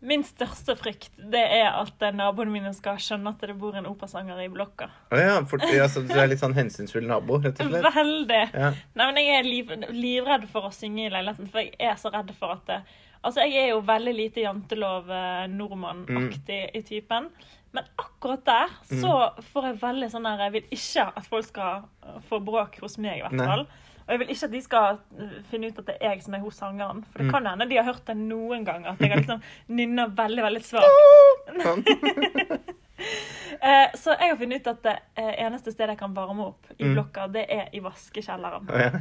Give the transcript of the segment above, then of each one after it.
Min største frykt det er at eh, naboene mine skal skjønne at det bor en operasanger i blokka. Oh ja, for, ja, så du er litt sånn hensynsfull nabo, rett og slett? Veldig. Ja. Nei, men jeg er liv, livredd for å synge i leiligheten, for jeg er så redd for at det, Altså, jeg er jo veldig lite jantelov eh, nordmann-aktig i typen. Men akkurat der så får jeg veldig sånn der Jeg vil ikke at folk skal eh, få bråk hos meg, i hvert fall. Nei. Og jeg vil ikke at de skal eh, finne ut at det er jeg som er hos sangeren. For det kan hende de har hørt det noen ganger. At jeg har liksom nynna veldig, veldig svakt. Sånn. Eh, så jeg har funnet ut at det eh, eneste stedet jeg kan varme opp i Mm. blokka, det er i vaskekjelleren. Ja.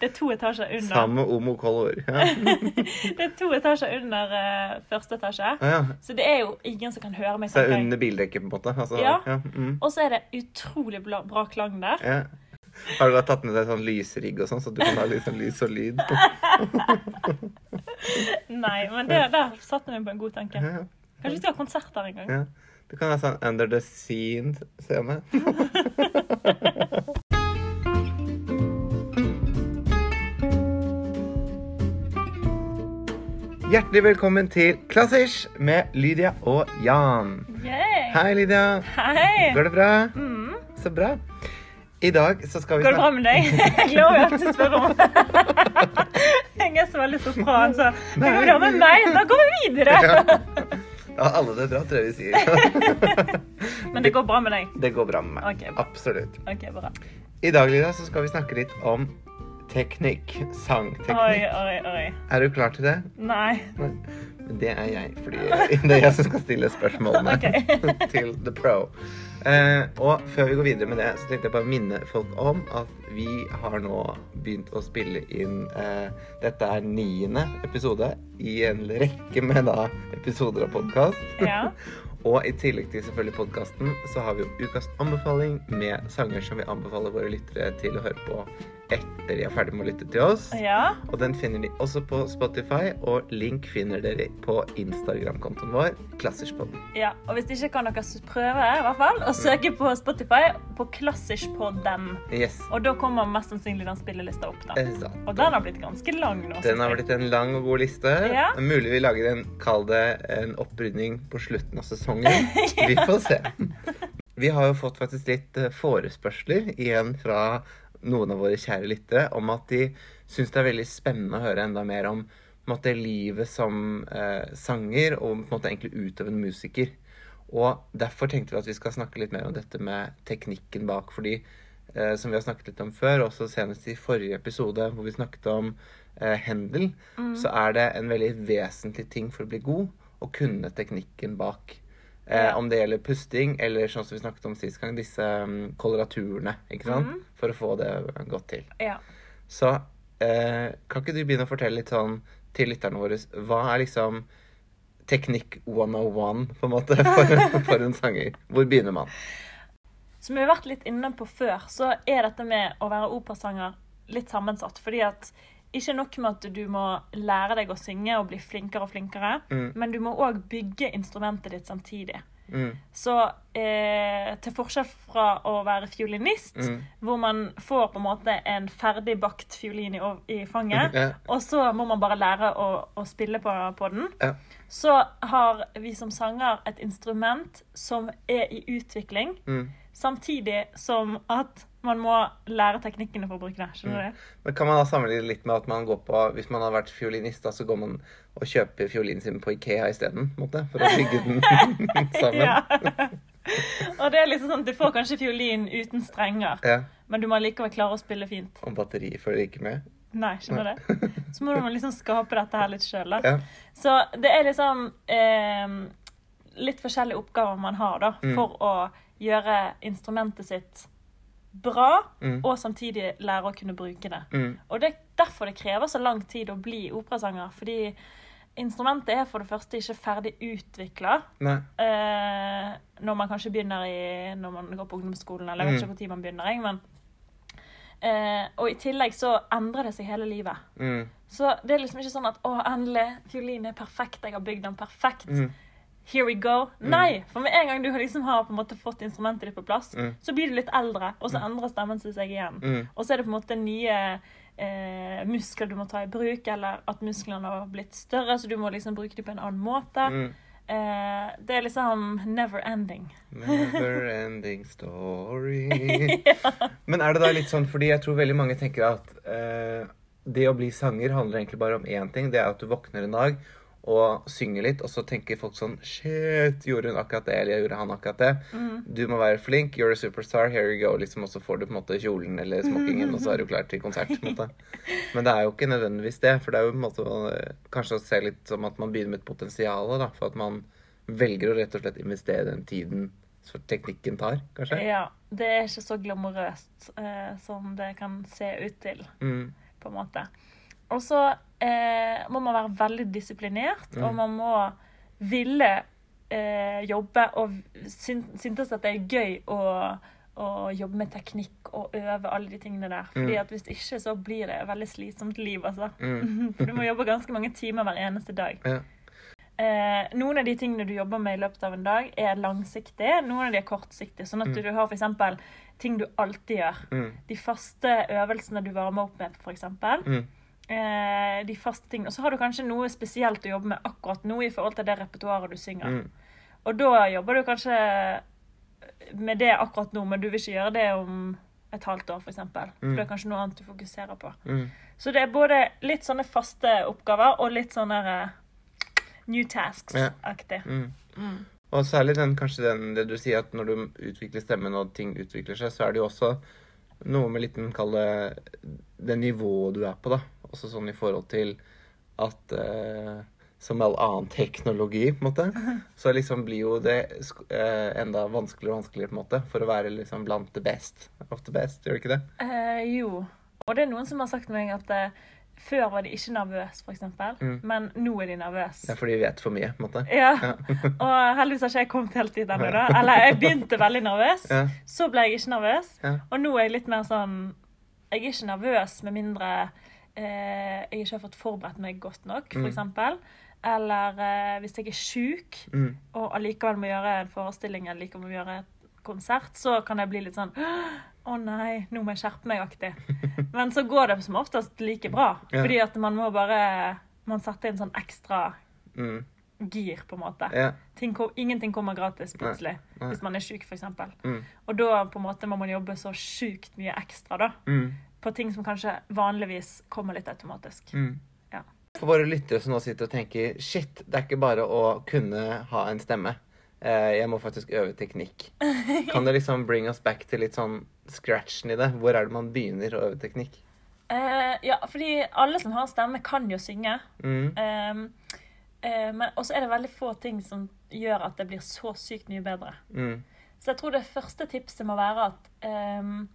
Det er to etasjer under. Samme omo color. Ja. Det er to etasjer under uh, første etasje. Å, ja. Så det er jo ingen som kan høre meg. Så det er under bildekket, på en måte? Altså, Ja. mm, Og så er det utrolig bra, bra klang der. Har du da tatt med deg sånn lysrigg og sånn, så du kan ha litt sånn lys og lyd? Nei, men det, der satte vi på en god tanke. Kanskje vi skal ha konsert der en gang. Ja. Du kan ha sånn Under the Scene-scene. Hjertelig velkommen til Klassisk med Lydia og Jan. Yay. Hei, Lydia. Hei! Går det bra? Mm. Så bra. I dag så skal vi Går det bra med deg? Jeg gleder jo til å spørre om Jeg er så veldig sopran, så det går bra med meg. Da går vi videre. Ja, alle det bra, tror jeg vi sier. Men det går bra med deg. Det går bra med meg. Ok. Absolutt. OK, bra. I dag, Lydia, så skal vi snakke litt om teknikk. Sangteknikk. oi, oi. oi. Er du klar til det? Nei. Men Det er jeg, fordi det er jeg som skal stille spørsmålene okay. til The Pro. Eh, og før vi går videre med det, så tenkte jeg bare å minne folk om at vi har nå begynt å spille inn eh, Dette er niende episode i en rekke med da episoder av podkast. Ja. Og i tillegg til selvfølgelig podkasten, så har vi jo ukas anbefaling med sanger som vi anbefaler våre lyttere til å høre på etter de er ferdig med å lytte til oss. Ja. Og den finner de også på Spotify, og link finner dere på Instagram-kontoen vår, Klasserspodden. ja. Og hvis ikke kan dere prøve i hvert fall, å søke på Spotify på Klassisk på den. Yes. Og da kommer mest sannsynlig den spillelista opp. da. Exakt. Og den har blitt ganske lang nå. Den har blitt en lang og god liste. Ja. Mulig vi lager en, kall det en opprydning på slutten av sesongen. Vi får se. Vi har jo fått faktisk litt eh, forespørsler igjen fra noen av våre kjære lyttere om at de syns det er veldig spennende å høre enda mer om måte, livet som eh, sanger og på en måte egentlig utøvende musiker. Og derfor tenkte vi at vi skal snakke litt mer om dette med teknikken bak. Fordi eh, som vi har snakket litt om før, også senest i forrige episode hvor vi snakket om eh, Händel, så er det en veldig vesentlig ting for å bli god å kunne teknikken bak. Eh, Om det gjelder pusting, eller sånn som vi snakket om sist gang, disse um, koloraturene, ikke sant? Mhm. For å få det godt til. Ja. Så eh, kan ikke du begynne å fortelle litt sånn til lytterne våre, hva er liksom teknikk 101, på en måte, for, for en sanger? Hvor begynner man? Som vi har vært litt inne på før, så er dette med å være operasanger litt sammensatt. Fordi at ikke nok med at du må lære deg å synge og bli flinkere og flinkere, Mm. men du må òg bygge instrumentet ditt samtidig. Mm, Så eh, til forskjell fra å være fiolinist, mm, hvor man får på en måte en ferdig bakt fiolin i, i fanget, ja, og så må man bare lære å, å spille på, på den, Ja. så har vi som sanger et instrument som er i utvikling, mm. samtidig som at man må lære teknikkene for å bruke det. Skjønner du? det? Men kan man da sammenligne litt med at man går på Hvis man har vært fiolinist, da, så går man og kjøper fiolinen sin på Ikea isteden? For å bygge den sammen? Og det er liksom sånn du får kanskje fiolin uten strenger, Ja. men du må likevel klare å spille fint. Og batteriet følger ikke med? Nei, skjønner du? Så må du liksom skape dette her litt sjøl. Ja. Så det er liksom eh, litt forskjellige oppgaver man har da, Mm. for å gjøre instrumentet sitt bra, Mm. og samtidig lære å kunne bruke det. Mm. Og det er derfor det krever så lang tid å bli operasanger, fordi instrumentet er for det første ikke ferdig utvikla eh, når man kanskje begynner i, når man går på ungdomsskolen, eller jeg vet ikke ikke når man begynner, jeg, men eh, Og i tillegg så endrer det seg hele livet. Mm. Så det er liksom ikke sånn at å, endelig, fiolinen er perfekt, jeg har bygd den perfekt. Mm. Here we go. Nei, for med en gang du liksom har på en måte fått instrumentet ditt på plass, Mm. så blir du litt eldre, og så endrer stemmen seg igjen. Mm. Og så er det på en måte nye eh, muskler du må ta i bruk, eller at musklene har blitt større, så du må liksom bruke dem på en annen måte. Mm. Eh, det er liksom never ending. Never ending story. Men er det da litt sånn, fordi jeg tror veldig mange tenker at eh, det å bli sanger handler egentlig bare om én ting. Det er at du våkner en dag og synger litt, og så tenker folk sånn Shit, gjorde hun akkurat det, eller gjorde han akkurat det? Du må være flink, you're a superstar, here you go, liksom, og så får du på en måte kjolen eller smokkingen, og så er du klar til konsert. på en måte. Men det er jo ikke nødvendigvis det, for det er jo på en måte kanskje å se litt som at man begynner med et potensial, da, for at man velger å rett og slett investere den tiden så teknikken tar, kanskje. Ja, det er ikke så glamorøst eh, som det kan se ut til, Mm. på en måte. Og så eh, må man være veldig disiplinert, og Mm. man må ville eh, jobbe og syntes at det er gøy å, å jobbe med teknikk og øve alle de tingene der. Fordi at hvis ikke så blir det et veldig slitsomt liv, altså. Mm. For du må jobbe ganske mange timer hver eneste dag. Ja. Eh, noen av de tingene du jobber med i løpet av en dag, er langsiktige. Noen av de er kortsiktige. Sånn at Mm. du har f.eks. ting du alltid gjør. Mm. De faste øvelsene du varmer opp med, f.eks. Mm. Eh, de faste tingene. Og så har du kanskje noe spesielt å jobbe med akkurat nå i forhold til det repertoaret du synger. Mm. Og da jobber du kanskje med det akkurat nå, men du vil ikke gjøre det om et halvt år, f.eks. For, for Mm. det er kanskje noe annet du fokuserer på. Mm. Så det er både litt sånne faste oppgaver og litt sånne uh, new tasks-aktig. Mm. Mm. Og særlig den, kanskje den, det du sier at når du utvikler stemmen og ting utvikler seg, så er det jo også noe med litt den kalde det nivået du er på, da. Også sånn i forhold til at eh, Som all annen teknologi, på en måte, så liksom blir jo det eh, enda vanskeligere og vanskeligere, på en måte, for å være liksom blant the best of the best, gjør det ikke det? Eh, jo. Og det er noen som har sagt til meg at eh, før var de ikke nervøse, f.eks., Mm. men nå er de nervøse. Ja, for de vet for mye, på en måte. Ja. Ja. Og heldigvis har ikke jeg kommet helt dit ennå, da. Eller jeg begynte veldig nervøs, Ja. så ble jeg ikke nervøs. Ja. Og nå er jeg litt mer sånn Jeg er ikke nervøs med mindre eh, jeg ikke har fått forberedt meg godt nok, Mm. f.eks. Eller eh, hvis jeg er sjuk Mm. og allikevel må gjøre en forestilling eller likevel må gjøre et konsert, så kan jeg bli litt sånn Å nei, nå må jeg skjerpe meg aktig. Men så går det som oftest like bra. Ja. Fordi at man må bare Man setter inn sånn ekstra Mm. gir, på en måte. Ja. Ting, ingenting kommer gratis plutselig Nei. hvis man er sjuk, f.eks. Mm. Og da på en måte må man jobbe så sjukt mye ekstra da, Mm. På ting som kanskje vanligvis kommer litt automatisk. Mm. Ja. For våre lyttere som nå sitter og tenker Shit, det er ikke bare å kunne ha en stemme. Eh, Jeg må faktisk øve teknikk. Kan det liksom bring us back til litt sånn scratchen i det? Hvor er det man begynner å øve teknikk? Uh, ja, fordi alle som har stemme, kan jo synge. Mm. Um, uh, men også er det veldig få ting som gjør at det blir så sykt mye bedre. Mm. Så jeg tror det første tipset må være at ehm,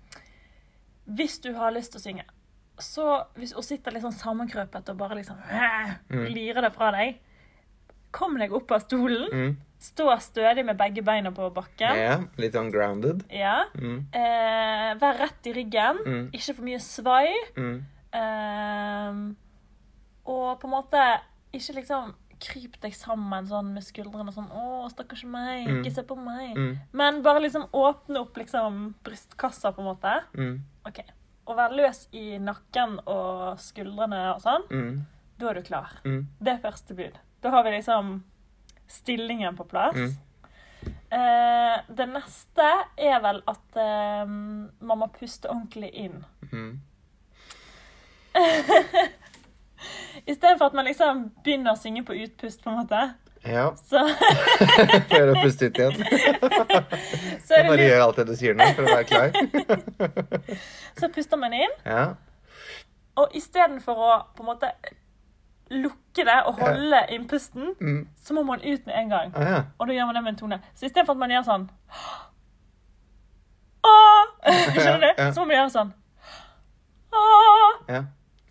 hvis du har lyst til å synge, så hvis, og sitter litt sånn sammenkrøpet og bare liksom Mm. lirer det fra deg, kom deg opp av stolen, Mm. stå stødig med begge beina på bakken. Ja, litt ungrounded. Ja. Mm. Eh, vær rett i ryggen, Mm. ikke for mye svai. Mm. Ehm, og på en måte ikke liksom kryp deg sammen sånn med skuldrene sånn 'Å, stakkars meg, Mm. ikke se på meg'. Mm. Men bare liksom åpne opp liksom brystkassa, på en måte. Mm. Ok. Og være løs i nakken og skuldrene og sånn. Mm. Da er du klar. Mm. Det er første bud. Da har vi liksom stillingen på plass. Mm. Eh, det neste er vel at eh, man må puste ordentlig inn. Mm. Istedenfor at man liksom begynner å synge på utpust, på en måte. Ja. Så, Prøver å puste ut igjen. så, er det bare gjør alt det du sier nå for å være klar. så puster man inn, Ja. og istedenfor å på en måte lukke det og holde innpusten, Mm. så må man ut med en gang. Ah, ja. Og da gjør man det med en tone. Så istedenfor at man gjør sånn! Skjønner du? Ja. Så må man gjøre sånn ja.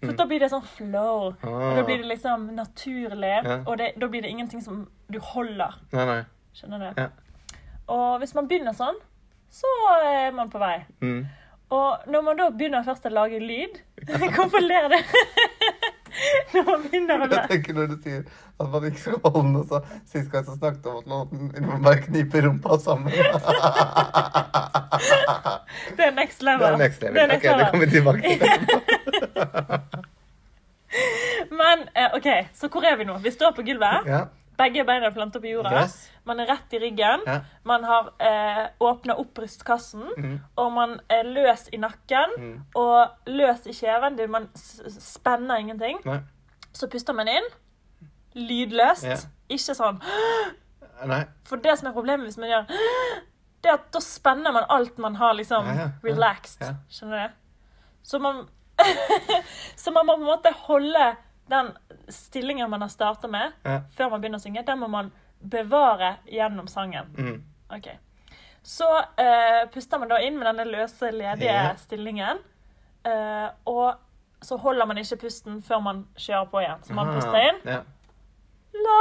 For da blir det sånn flow. Og da Ah. blir det liksom naturlig. Ja. Og det, da blir det ingenting som du holder. Nei, nei. Skjønner du? Ja. Og hvis man begynner sånn, så er man på vei. Mm. Og når man da begynner først å lage lyd Hvorfor ler du? når man begynner det Jeg tenker når du sier at man ikke skal holde noe, så sist gang så snakket om at man bare kniper rumpa sammen. Det er next level. Det er next level. Det er next ok, det kommer vi tilbake til. Men eh, OK, så hvor er vi nå? Vi står på gulvet. Ja. Begge beina er planta på jorda. Yes. Man er rett i ryggen. Ja. Man har eh, åpna opp brystkassen. Mm. Og man er løs i nakken mm. og løs i kjeven. Det- Man spenner ingenting. Nei. Så puster man inn. Lydløst. Ja. Ikke sånn Nei. For det som er problemet hvis man gjør Det er at da spenner man alt man har liksom Ja, relaxed. Skjønner du? Så man Så man må på en måte holde den stillingen man har starta med, Ja. før man begynner å synge. Den må man bevare gjennom sangen. Mm. Ok. Så uh, puster man da inn med denne løse, ledige yeah. stillingen. Uh, og så holder man ikke pusten før man kjører på igjen. Så man Aha, puster inn. Ja. La!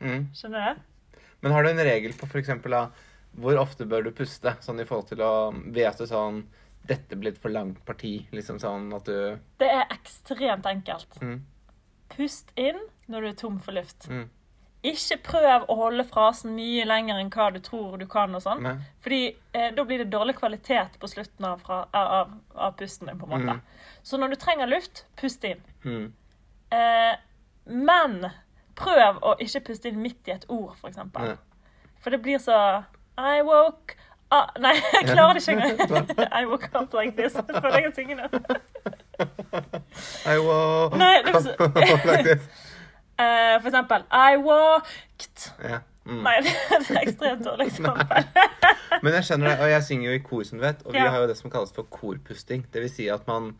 mm. Skjønner du? Men har du en regel på eksempel, hvor ofte bør du puste? Sånn i forhold til å Vet du sånn Dette blir et for langt parti. Liksom sånn at du Det er ekstremt enkelt. Mm. Pust inn når du er tom for luft. Mhm. Ikke prøv å holde frasen mye lenger enn hva du tror du kan. og sånn. Fordi eh, da blir det dårlig kvalitet på slutten av, fra, av, av pusten din. på en måte. Mm. Så når du trenger luft, pust inn. Mm. Eh, men prøv å ikke puste inn midt i et ord, for eksempel. For det blir så I woke ah, Nei, jeg klarer det ikke engang. I woke up like this. For jeg å synge nå. I woke så- like this. Eh, for eksempel I walked Ja. Mm. Nei, det er et ekstremt dårlig eksempel. Men jeg skjønner det, og jeg synger jo i kor, som du vet, og vi Ja. har jo det som kalles for korpusting. Det vil si at man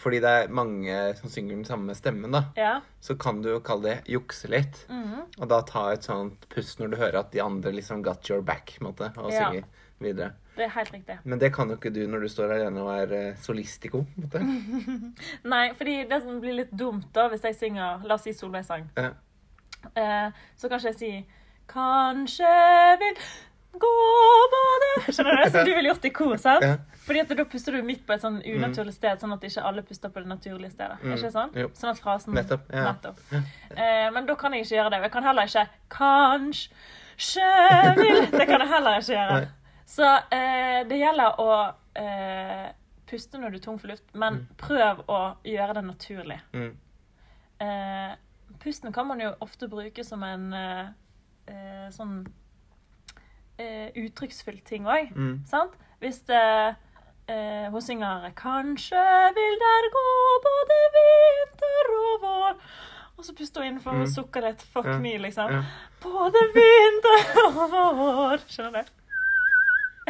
Fordi det er mange som synger den samme stemmen, da, Ja. så kan du jo kalle det jukse litt. Mm. Og da ta et sånt pust når du hører at de andre liksom got your back, måte, og synger videre. Det er helt riktig. Men det kan jo ikke du når du står alene og er eh, solistico, på en måte. Nei, fordi det som blir litt dumt da, hvis jeg synger La oss si Solveig-sang, Ja. eh, så kanskje jeg sier Kanskje vil gå både Skjønner du? Som du ville gjort i kor, sant? Ja. Fordi at da puster du midt på et sånn unaturlig sted, sånn at ikke alle puster på det naturlige stedet. Mm. Ikke sånn? Jo. Sånn at frasen Nettopp, ja. Nettopp. Eh, men da kan jeg ikke gjøre det. Jeg kan heller ikke Kanskje vil Det kan jeg heller ikke gjøre. Nei. Så eh, det gjelder å eh, puste når du er tom for luft, men prøv å gjøre det naturlig. Mm. Eh, pusten kan man jo ofte bruke som en eh, eh, sånn eh, uttrykksfull ting òg. Mm. Sant? Hvis det, eh, hun synger 'Kanskje vil der gå både vinter og vår' Og så puster hun inn for Mm. litt. Fuck Ja. me, liksom. Ja. Både vinter og vår. Skjønner du?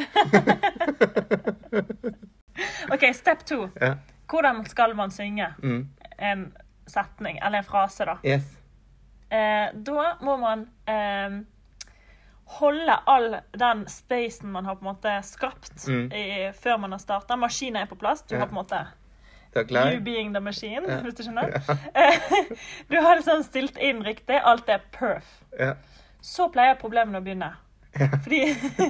OK, step two. Ja. Hvordan skal man synge Mm. en setning, eller en frase, da? Yes. Eh, da må man eh, holde all den spacen man har på en måte skapt Mm. i, før man har starta. Maskinen er på plass. Du Ja. har på en måte? You being the machine, Ja. hvis du skjønner. Ja. du har liksom stilt inn riktig. Alt er perf. Ja. Så pleier problemene å begynne. Fordi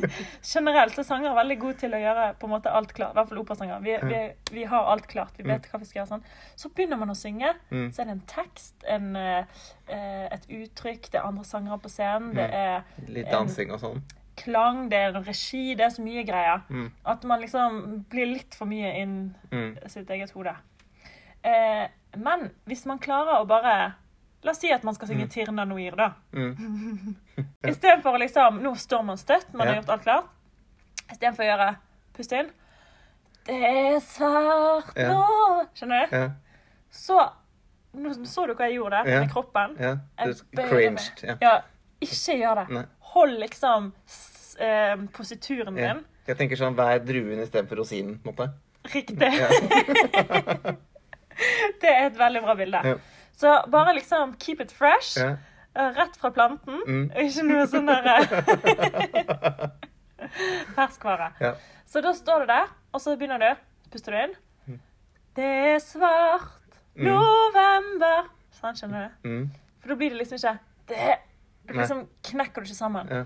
generelt så er sangere veldig gode til å gjøre på en måte alt klart. I hvert fall operasanger. Vi, vi, vi har alt klart. Vi vet hva vi skal gjøre. sånn. Så begynner man å synge. Mm. Så er det en tekst, en, eh, eh, et uttrykk, det er andre sangere på scenen, det Mm. er Litt dansing og sånn. klang, det er regi, det er så mye greier. Mm. At man liksom blir litt for mye inn Mm. sitt eget hode. Eh, men hvis man klarer å bare La oss si at man skal synge Tirna Noir, da. Mm. Istedenfor å liksom Nå står man støtt, man har gjort alt klart. Istedenfor å gjøre Pust inn. Det er svart Ja. nå Skjønner du? Ja. Så Nå så du hva jeg gjorde der Ja. med kroppen? ja. Du cringed. Ja. Ja, ikke gjør det. Nei. Hold liksom eh, posituren Ja. din. Jeg tenker sånn vær druen istedenfor rosinen, på en måte. Riktig. Ja. Det er et veldig bra bilde. Ja. Så bare liksom keep it fresh. Ja. eh, Rett fra planten. Mm. Ikke noe sånn der eh, Ferskvare. Ja. Så da står du der, og så begynner du. Puster du inn. Det er svart Mm. november. Sånn, skjønner du? Mm. For da blir det liksom ikke det. Nei. liksom knekker du ikke sammen. Ja.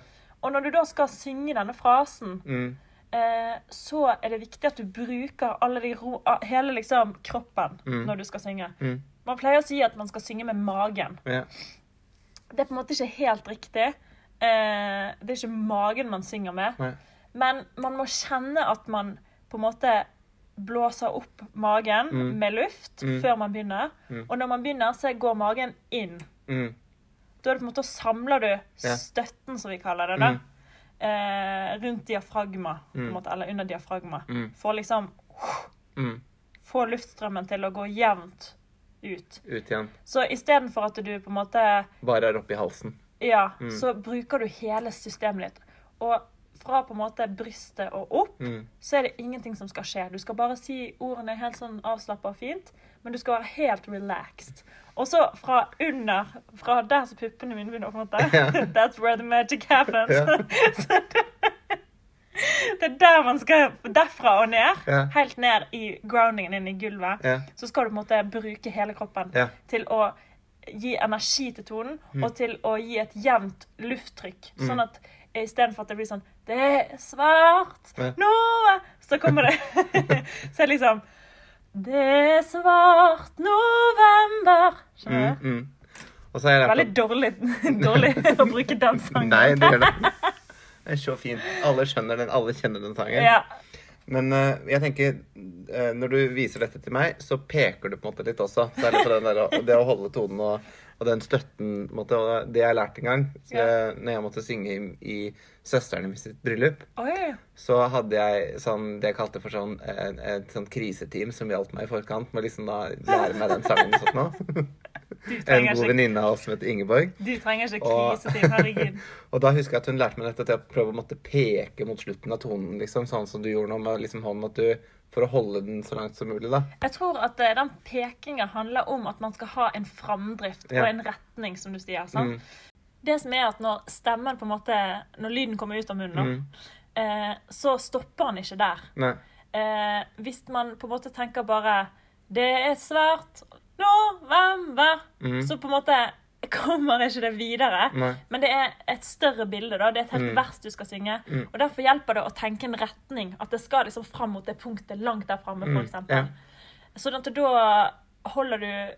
Og når du da skal synge denne frasen, Mm. eh, så er det viktig at du bruker alle de ro, hele liksom kroppen Mm. når du skal synge. Man pleier å si at man skal synge med magen. Ja. Det er på en måte ikke helt riktig. Eh, det er ikke magen man synger med. Nei. Men man må kjenne at man på en måte blåser opp magen Mm. med luft Mm. før man begynner. Mm. Og når man begynner, så går magen inn. Mm. Da er det på en måte, samler du støtten, som vi kaller det, da, Mm. eh, rundt diafragma, på en Mm. måte, eller under diafragma. For liksom Mm. få luftstrømmen til å gå jevnt ut. Ut igjen. Så istedenfor at du på en måte Bare er oppi halsen. Ja, Mm. så bruker du hele systemet ditt. Og fra på en måte brystet og opp, Mm. så er det ingenting som skal skje. Du skal bare si ordene helt sånn avslappa og fint, men du skal være helt relaxed. Og så fra under, fra der som puppene mine begynner, måte Ja. That's where the magic happens. Ja. så det, det er der man skal Derfra og ned, Ja. helt ned i groundingen inn i gulvet, Ja. så skal du på en måte bruke hele kroppen Ja. til å gi energi til tonen, Mm. og til å gi et jevnt lufttrykk. Mm. Sånn at istedenfor at det blir sånn Det er svart nå Så kommer det Så er det liksom Det er svart november. Skjønner Mm. du? Mm. Veldig dårlig, dårlig å bruke den sangen. Nei, det gjør det. Er så fint. Alle skjønner den, alle kjenner den sangen. Ja. Men uh, jeg tenker, uh, når du viser dette til meg, så peker du på en måte litt også. Særlig på den der, det å holde tonen og, og den støtten. Måte, og det jeg lærte en gang, så, Ja. når jeg måtte synge i, i søsteren min sitt bryllup, Oi. så hadde jeg sånn, det jeg kalte for sånn, et, et sånn kriseteam som hjalp meg i forkant med liksom da lære meg den sangen. Nå. Du En god venninne av oss som heter Ingeborg. du trenger ikke kriseteam. Herregud. Og da husker jeg at hun lærte meg dette til å prøve å måtte peke mot slutten av tonen, liksom, sånn som du gjorde nå med liksom hånden, at du, for å holde den så langt som mulig, da. Jeg tror at uh, den pekinga handler om at man skal ha en framdrift Ja. og en retning, som du sier. sant? Mm, Det som er at når stemmen på en måte, når lyden kommer ut av munnen, mm, eh, så stopper han ikke der. Eh, hvis man på en måte tenker bare Det er svart november, mm, så på en måte kommer ikke det videre. nei, Men det er et større bilde. da, Det er et helt Mm. vers du skal synge. Mm. Og Derfor hjelper det å tenke en retning. At det skal liksom fram mot det punktet langt der framme, Mm, f.eks. ja. Sånn at da holder du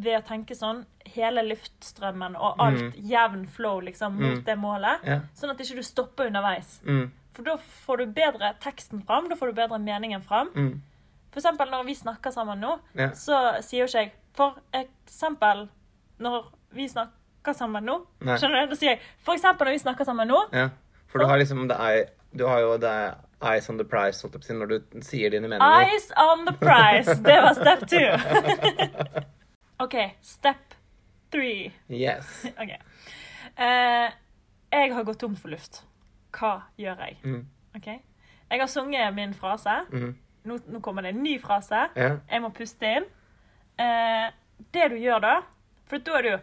ved å tenke sånn hele luftstrømmen og alt jevn flow liksom mot Mm. det målet. ja, Sånn at ikke du stopper underveis. mm, For da får du bedre teksten fram, da får du bedre meningen fram. For eksempel når vi snakker sammen nå, ja, så sier jo ikke jeg For eksempel når vi snakker sammen nå. Nei. Skjønner du? Da sier jeg for eksempel når vi snakker sammen nå. ja. For du har liksom det er, du har jo det er eyes on the si, når du sier dine meninger. Eyes on the prize. Det var step two. OK, step three. Yes. OK. Uh, jeg har gått tom for luft. Hva gjør jeg? Mm, OK? Jeg har sunget min frase. mm, Nå, nå kommer det en ny frase. ja, Jeg må puste inn. Eh, det du gjør da, for da er jo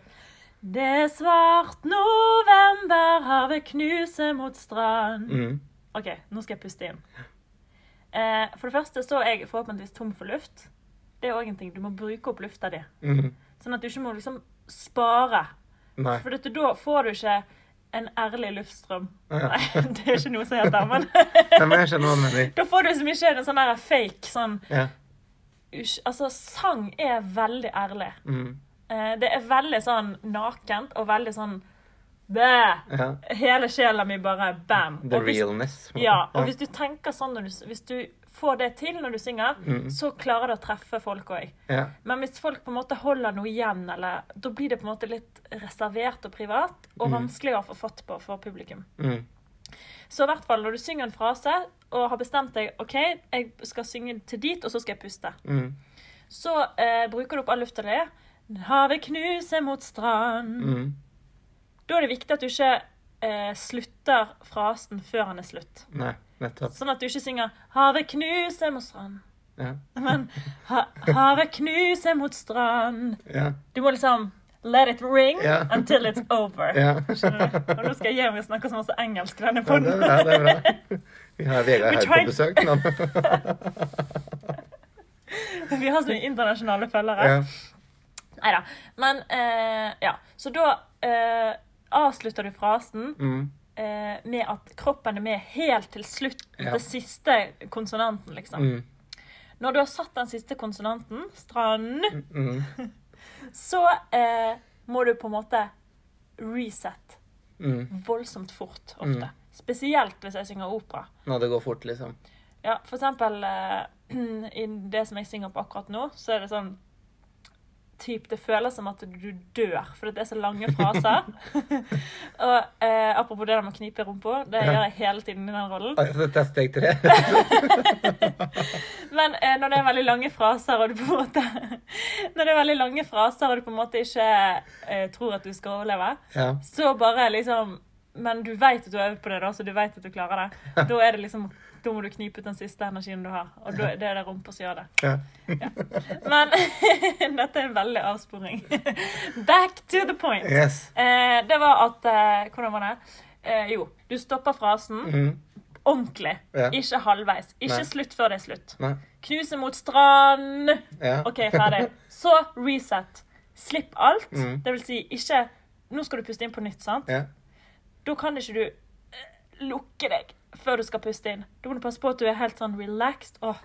Det er svart november, havet knuser mot strand. mm, OK, nå skal jeg puste inn. Eh, for det første så er jeg forhåpentligvis tom for luft. Det er òg en ting. Du må bruke opp lufta di. mm, Sånn at du ikke må liksom spare. nei, For dette, da får du ikke en ærlig luftstrøm. Ja. Nei, det er ikke noe som heter men. Da får du liksom ikke en sånn der fake sånn Ja, Altså, sang er veldig ærlig. mm, Eh, Det er veldig sånn nakent og veldig sånn Bæ! ja, Hele sjela mi bare bam. the Og hvis, realness. ja, og hvis du tenker sånn når du, Hvis du får det til når du synger, Mm. så klarer det å treffe folk òg. Ja, Men hvis folk på en måte holder noe igjen, eller, da blir det på en måte litt reservert og privat, og Mm. vanskeligere å få fatt på for publikum. mm, Så i hvert fall når du synger en frase og har bestemt deg OK, jeg skal synge til dit, og så skal jeg puste, mm, så eh, bruker du opp all lufta di. Havet knuser mot strand. mm, Da er det viktig at du ikke eh, slutter frasen før han er slutt. nei, nettopp. Sånn at du ikke synger 'Havet knuser mot strand'. Ja, Men ha, 'Havet knuser mot strand'. ja, Du må liksom let it ring Ja. until it's over. Og nå skal jeg snakke så masse engelsk denne Ja, det er bra. Vi har Vegard her på besøk. nå. Vi har så mye internasjonale følgere. Ja. Neida. Men eh, ja. Så da eh, avslutter du frasen Mm, eh, med at kroppen er med helt til slutt. Ja. den siste konsonanten, liksom. mm, Når du har satt den siste konsonanten, strand, mm, så eh, må du på en måte reset mm. voldsomt fort ofte. Mm. Spesielt hvis jeg synger opera. Når det går fort, liksom. Ja, for eksempel eh, i det som jeg synger på akkurat nå, så er det sånn typ, Det føles som at du dør, for det er så lange fraser. og eh, Apropos det der med å knipe i rumpa, det gjør jeg hele tiden i den rollen. Dette er steg tre. Men eh, når det er veldig lange fraser, og du på en måte Når det er veldig lange fraser, og du på en måte ikke eh, tror at du skal overleve, Ja. så bare liksom Men du vet at du har øvd på det, da, så du vet at du klarer det. Da er det liksom Da må du knipe ut den siste energien du har, og det er det rumpa som gjør det. ja. Men dette er en veldig avsporing. Back to the point. Yes. Eh, det var at eh, Hvordan var det? Eh, jo, du stopper frasen mm. ordentlig. Ja. Ikke halvveis. Ikke Nei. slutt før det er slutt. Nei. Knuse mot strand. Ja. OK, ferdig. Så reset. Slipp alt. Mm. Det vil si, ikke Nå skal du puste inn på nytt, sant? Ja. Da kan ikke du eh, lukke deg før du skal puste inn. Du må passe på at du er helt sånn relaxed. og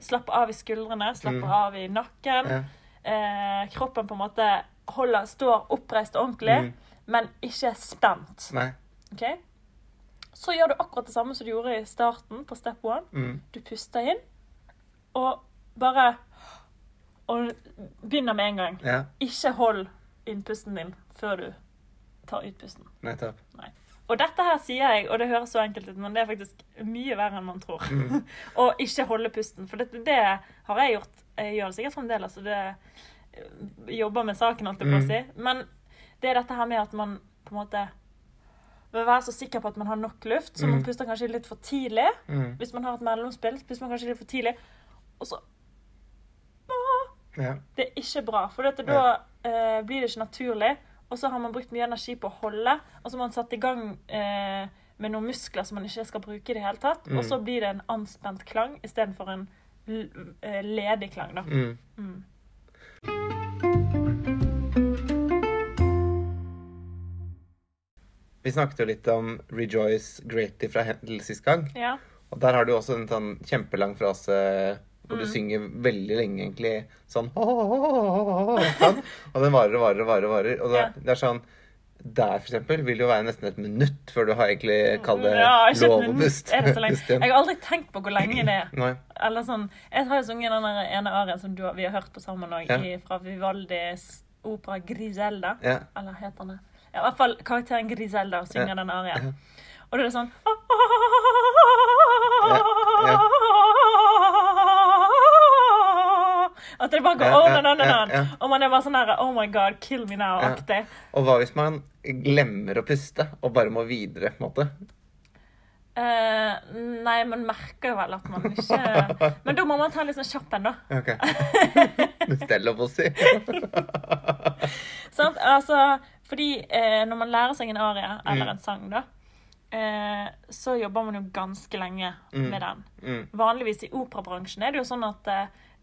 slapper av i skuldrene, slapper Mm. av i nakken. Ja. Eh, kroppen på en måte holder, står oppreist ordentlig, Mm. men ikke spent. Nei. ok? Så gjør du akkurat det samme som du gjorde i starten på step one. Mm. Du puster inn, og bare og begynner med en gang. Ja. Ikke hold innpusten din før du tar utpusten. Nettopp. Og dette her sier jeg, og det høres så enkelt ut, men det er faktisk mye verre enn man tror. Mm. og ikke holde pusten. For det, det har jeg gjort. Jeg gjør det sikkert fremdeles, og det eh, jobber med saken, holdt jeg på å Mm. si. Men det er dette her med at man på en måte vil være så sikker på at man har nok luft, så man Mm. puster kanskje litt for tidlig. Mm. Hvis man har et mellomspill, puster man kanskje litt for tidlig. Og så Ja. Det er ikke bra, for da eh, blir det ikke naturlig. Og så har man brukt mye energi på å holde, og så har man satt i gang eh, med noen muskler som man ikke skal bruke i det hele tatt. Mm. Og så blir det en anspent klang istedenfor en eh, ledig klang, da. Mm. Mm. Vi snakket jo litt om Rejoice Greatly fra Hendel sist gang. Ja. Og der har du også en sånn kjempelang frase hvor du Mm. synger veldig lenge, egentlig. Sånn sånn. Og den varer og varer og varer. varer. Og det, Ja. det er sånn Der, for eksempel, vil det jo være nesten et minutt før du har egentlig kalt det Ja, lov å puste. Det. Jeg har aldri tenkt på hvor lenge det er. Eller sånn, Jeg har jo sunget den ene arien som du, vi har hørt på sammen òg, Ja. fra Vivaldis opera 'Griselda'. Ja. Eller heter den? Ja, I hvert fall karakteren Griselda synger Ja. den arien. Ja. Og det er sånn Ja, At det bare går Ja, on and on and on. Og man er bare sånn her Oh my God, kill me now-aktig. Og hva hvis man glemmer å puste og bare må videre, på en måte? Uh, nei, man merker jo vel at man ikke Men da må man ta litt sånn kjapp en, da. Okay. Det er lov å si. Sant? Altså, fordi uh, når man lærer seg en aria eller Mm. en sang, da, uh, så jobber man jo ganske lenge Mm. med den. Mm. Vanligvis i operabransjen er det jo sånn at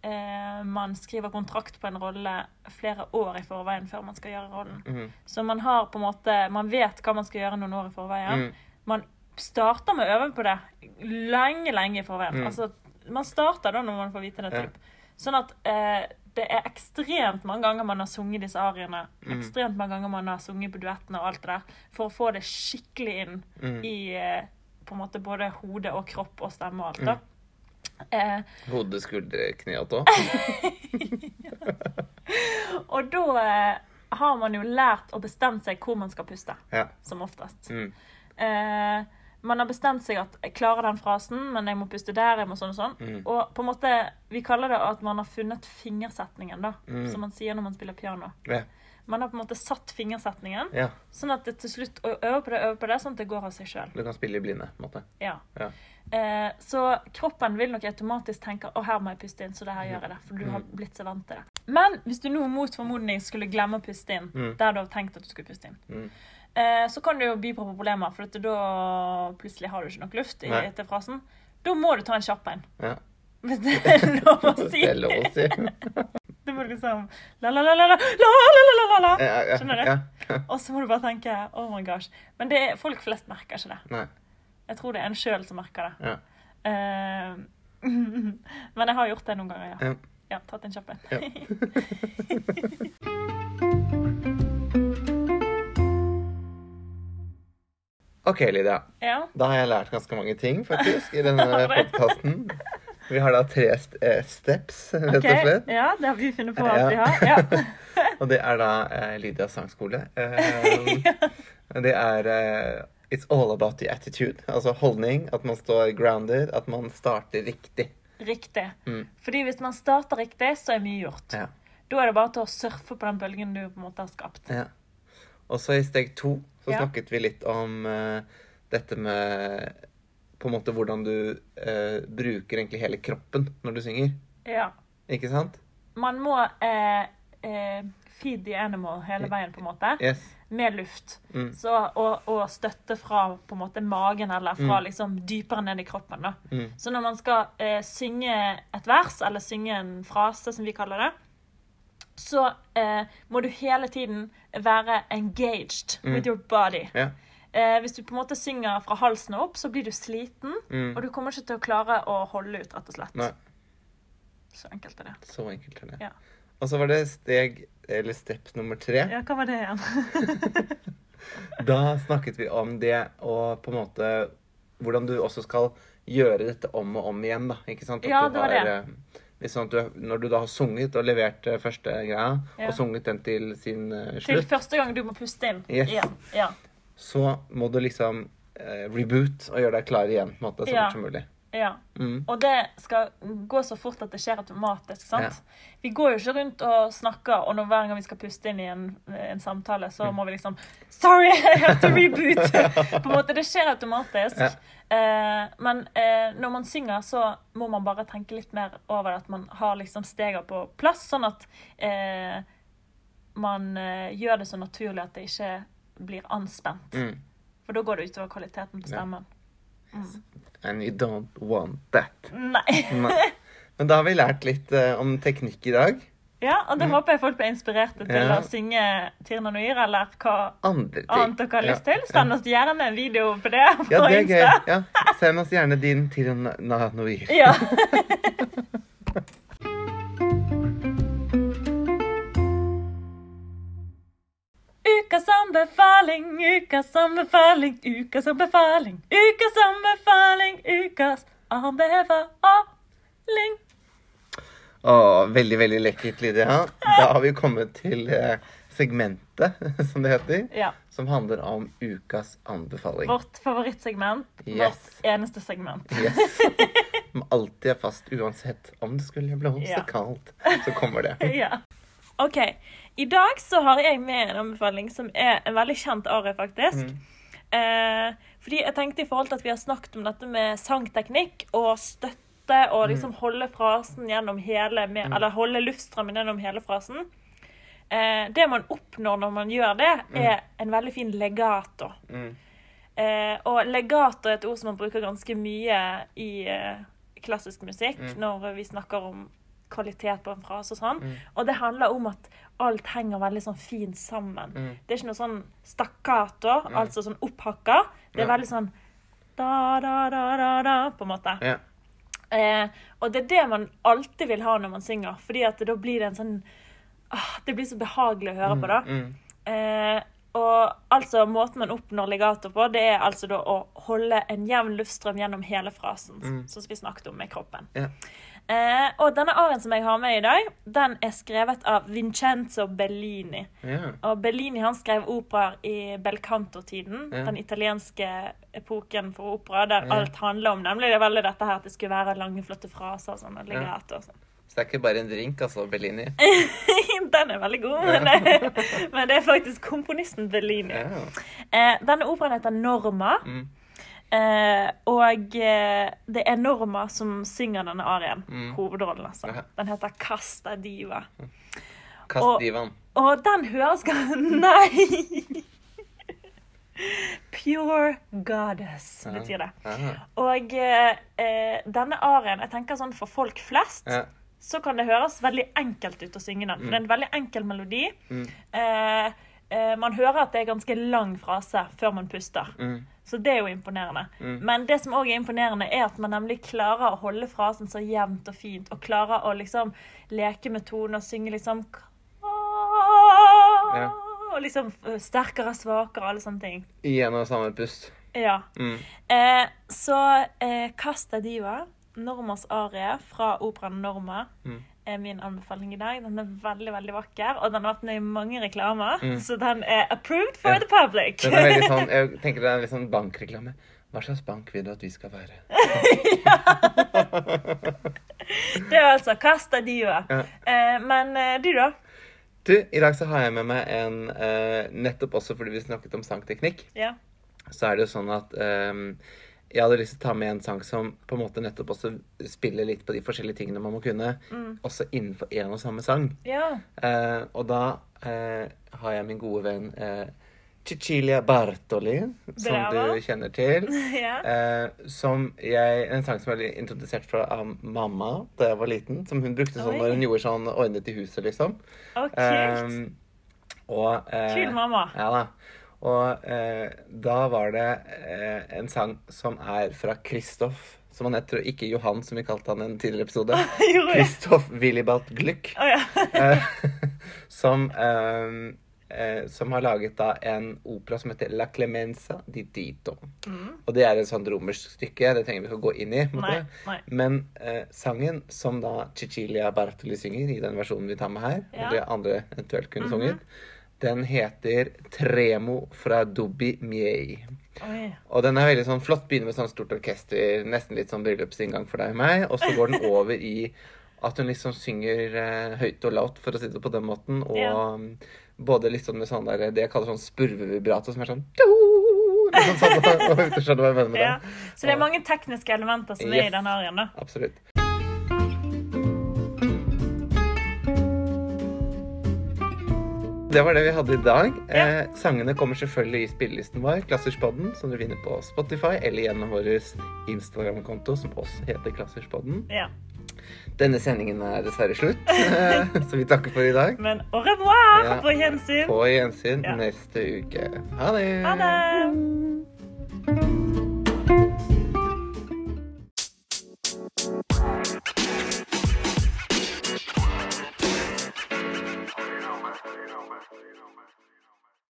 eh, man skriver kontrakt på en rolle flere år i forveien før man skal gjøre rollen. Mm. Så man har på en måte Man vet hva man skal gjøre noen år i forveien. Mm. Man starter med å øve på det lenge, lenge i forveien. Mm. Altså, man starter da når man får vite det. Ja. Sånn at eh, det er ekstremt mange ganger man har sunget disse ariene. Mm. Ekstremt mange ganger man har sunget på duettene og alt det der. For å få det skikkelig inn Mm. i eh, på en måte både hode og kropp og stemme og alt. da. Eh, Hode, skuldre, kne og tå. og da eh, har man jo lært å bestemme seg hvor man skal puste, Ja. som oftest. Mm. Eh, man har bestemt seg at jeg klarer den frasen, men jeg må puste der, jeg må sånn og sånn. Mm. Og på en måte, vi kaller det at man har funnet fingersetningen, da, Mm. som man sier når man spiller piano. Ja. Man har på en måte satt fingersetningen, ja. sånn at det til slutt å øve på det, øve på det, sånn at det går av seg sjøl. Du kan spille i blinde, på en måte. Ja. Ja. Eh, så kroppen vil nok automatisk tenke å her må jeg puste inn, så det her gjør jeg det. For du har Mm. blitt så vant til det. Men hvis du nå mot formodning skulle glemme å puste inn, Mm. der du har tenkt at du skulle puste inn, Mm. eh, så kan det jo by på problemer, for da plutselig har du ikke nok luft i, til frasen. Da må du ta en kjapp en. Ja. Hvis det er lov å si. Det er lov å si. Må du liksom la-la-la-la-la, Skjønner du? Og så må du bare tenke oh my gosh. Men det er, folk flest merker ikke det. Nei. Jeg tror det er en sjøl som merker det. Ja. Eh, men jeg har gjort det noen ganger, ja. Ja. Ja, tatt en kjapp en. OK, Lydia. Ja. Da har jeg lært ganske mange ting, faktisk, i denne podkasten. Vi har da tre st eh, steps, rett og slett. Ja, det har vi funnet på at vi har. Ja. Og det er da eh, Lydias sangskole. Eh, Det er uh, It's all about the attitude. Altså holdning, at man står grounded, at man starter riktig. Riktig. Mm. Fordi hvis man starter riktig, så er mye gjort. Ja. Da er det bare til å surfe på den bølgen du på en måte har skapt. ja. Og så i steg to så Ja. snakket vi litt om uh, dette med på en måte hvordan du eh, bruker egentlig hele kroppen når du synger. Ja. Ikke sant? Man må eh, eh, feed the animal hele veien, på en måte. Yes. Med luft. Mm. Så, og, og støtte fra på en måte magen, eller fra Mm. liksom dypere ned i kroppen. da. Mm. Så når man skal eh, synge et vers, eller synge en frase, som vi kaller det, så eh, må du hele tiden være engaged Mm. with your body. Ja. Eh, hvis du på en måte synger fra halsen og opp, så blir du sliten, Mm. og du kommer ikke til å klare å holde ut, rett og slett. Nei. Så enkelt er det. Så enkelt er det. Ja. Og så var det steg, eller step nummer tre. Ja, hva var det igjen? Da snakket vi om det og på en måte hvordan du også skal gjøre dette om og om igjen, da. Ikke sant? At Ja, det var har, det. at du, når du da har sunget og levert eh, første greia, Ja. og sunget den til sin slutt. Til første gang du må puste inn Yes. igjen. Ja. Så må du liksom eh, reboot og gjøre deg klar igjen på en måte, så Ja. fort som mulig. ja. Mm. Og det skal gå så fort at det skjer automatisk. sant? Ja. Vi går jo ikke rundt og snakker, og når hver gang vi skal puste inn i en, en samtale, så Mm. må vi liksom Sorry, I have to reboot! på en måte, Det skjer automatisk. Ja. Eh, men eh, når man synger, så må man bare tenke litt mer over at man har liksom stegene på plass, sånn at eh, man eh, gjør det så naturlig at det ikke blir anspent. Mm. For da går det utover kvaliteten på stemmen. And you don't want that. Nei. Nei. Men da har vi lært litt uh, om teknikk i dag. Ja, og det håper jeg folk blir inspirerte til Mm. Ja. å synge Tirna Noir, eller hva Andre annet dere har lyst Ja. til. Send oss gjerne en video på det på Ja, det er gøy. Ja. Send oss gjerne din Tiranoir. Ja. Ukas anbefaling, ukas anbefaling, ukas anbefaling, ukas anbefaling, ukas anbefaling. Å, veldig, veldig lekkert, Lydia. Da har vi kommet til eh, segmentet, som det heter, Ja. som handler om ukas anbefaling. Vårt favorittsegment. Yes. Vårt eneste segment. Yes. Som alltid er fast, uansett om det skulle blåse Ja. kaldt, så kommer det. ja. OK. I dag så har jeg med en anbefaling som er en veldig kjent are, faktisk. Mm. Eh, fordi jeg tenkte i forhold til at vi har snakket om dette med sangteknikk og støtte og liksom holde frasen gjennom hele med, Eller holde luftstrømmen gjennom hele frasen. Eh, det man oppnår når man gjør det, er en veldig fin legato. Mm. Eh, og legato er et ord som man bruker ganske mye i eh, klassisk musikk Mm. når vi snakker om kvalitet på en frase og sånn. Mm. Og det handler om at alt henger veldig sånn fint sammen. Mm. Det er ikke noe sånn stakkato, altså sånn opphakka. Det er Ja. veldig sånn da, da, da, da, da, på en måte. Ja. Eh, og det er det man alltid vil ha når man synger, fordi at da blir det en sånn ah, Det blir så behagelig å høre på, da. Mm. Eh, og altså, måten man oppnår legato på, det er altså da å holde en jevn luftstrøm gjennom hele frasen, Mm. som vi snakket om med kroppen. Ja. Eh, og denne arien som jeg har med i dag, den er skrevet av Vincenzo Bellini. Ja. Og Bellini han skrev operaer i belcanto-tiden, Ja. den italienske epoken for opera, der Ja. alt handler om nemlig det er veldig dette her at det skulle være lange, flotte fraser, sånn, og legato og sånn. Så det er ikke bare en drink, altså, Bellini. Den er veldig god, men det, men det er faktisk komponisten Bellini. Ja. Eh, denne operaen heter Norma, Mm. Eh, og eh, det er Norma som synger denne arien. Mm. Hovedrollen, altså. Den heter Casta Diva. Kast Og- divaen. Og den høres ganske Nei! Pure goddess betyr det. Og eh, eh, denne arien, jeg tenker sånn for folk flest, Ja. så kan det høres veldig enkelt ut å synge den. For det er en veldig enkel melodi. Mm. Eh, eh, man hører at det er ganske lang frase før man puster. Mm. Så det er jo imponerende. Mm. Men det som òg er imponerende, er at man nemlig klarer å holde frasen så jevnt og fint, og klarer å liksom leke med tonen og synge liksom Ja. Og liksom eh, sterkere, svakere, alle sånne ting. I en og samme pust. Ja. Mm. Eh, så eh, Casta Diva Normas arie fra operaen Norma Mm. Er min anbefaling i dag. Den er veldig veldig vakker, og den har vært med i mange reklamer. Mm. Så den er approved for Ja. the public. Den er veldig sånn, jeg tenker det er litt sånn bankreklame. Hva slags bank vil du at vi skal være? det er altså Casta Diva. Ja. Eh, men eh, du, da? Du, i dag så har jeg med meg en eh, Nettopp også fordi vi snakket om sangteknikk, Ja. så er det jo sånn at ehm, jeg hadde lyst til å ta med en sang som på en måte nettopp også spiller litt på de forskjellige tingene man må kunne, Mm. også innenfor én og samme sang. ja. Eh, og da eh, har jeg min gode venn eh, Cecilia Bartoli, som du kjenner til. ja. Eh, som jeg, En sang som ble introdusert fra av mamma da jeg var liten. Som hun brukte sånn Oi. når hun gjorde sånn ordnet i huset, liksom. Å, kult. Eh, og eh, Kul mamma. Ja da. Og eh, da var det eh, en sang som er fra Kristoff. Som han heter, ikke Johan, som vi kalte han i en tidligere episode. Kristoff Willibald Gluck. Oh, ja. Eh, som, eh, eh, som har laget da en opera som heter La Clemenza di Dito. Mm. Og det er et sånt romersk stykke. Det trenger vi ikke å gå inn i. Nei. nei. Men eh, sangen som da Cecilia Bartoli synger i den versjonen vi tar med her, Ja. eller andre eventuelt kunne Mhm. sunget, den heter Tremo fra Dubbi Miei. Oi. Og den er veldig sånn flott. Begynner med sånn stort orkester, nesten litt sånn bryllupsinngang for deg og meg. Og så går den over i at hun liksom synger eh, høyt og lavt, for å si det på den måten. Og Ja. både litt sånn med sånn der, det jeg kaller sånn spurvevibrato, som er sånn Sånn, sånn, sånn. Så det er mange tekniske elementer som er i den arien, da. Absolutt. Det var det vi hadde i dag. Ja. Eh, sangene kommer selvfølgelig i spillelisten vår, Klasserspodden, som du vinner på Spotify, eller gjennom vår Instagram-konto, som også heter Klasserspodden. Ja. Denne sendingen er dessverre slutt, eh, så vi takker for i dag. Men au revoir! Ja. på gjensyn. På gjensyn ja. neste uke. Ha det! Ha det.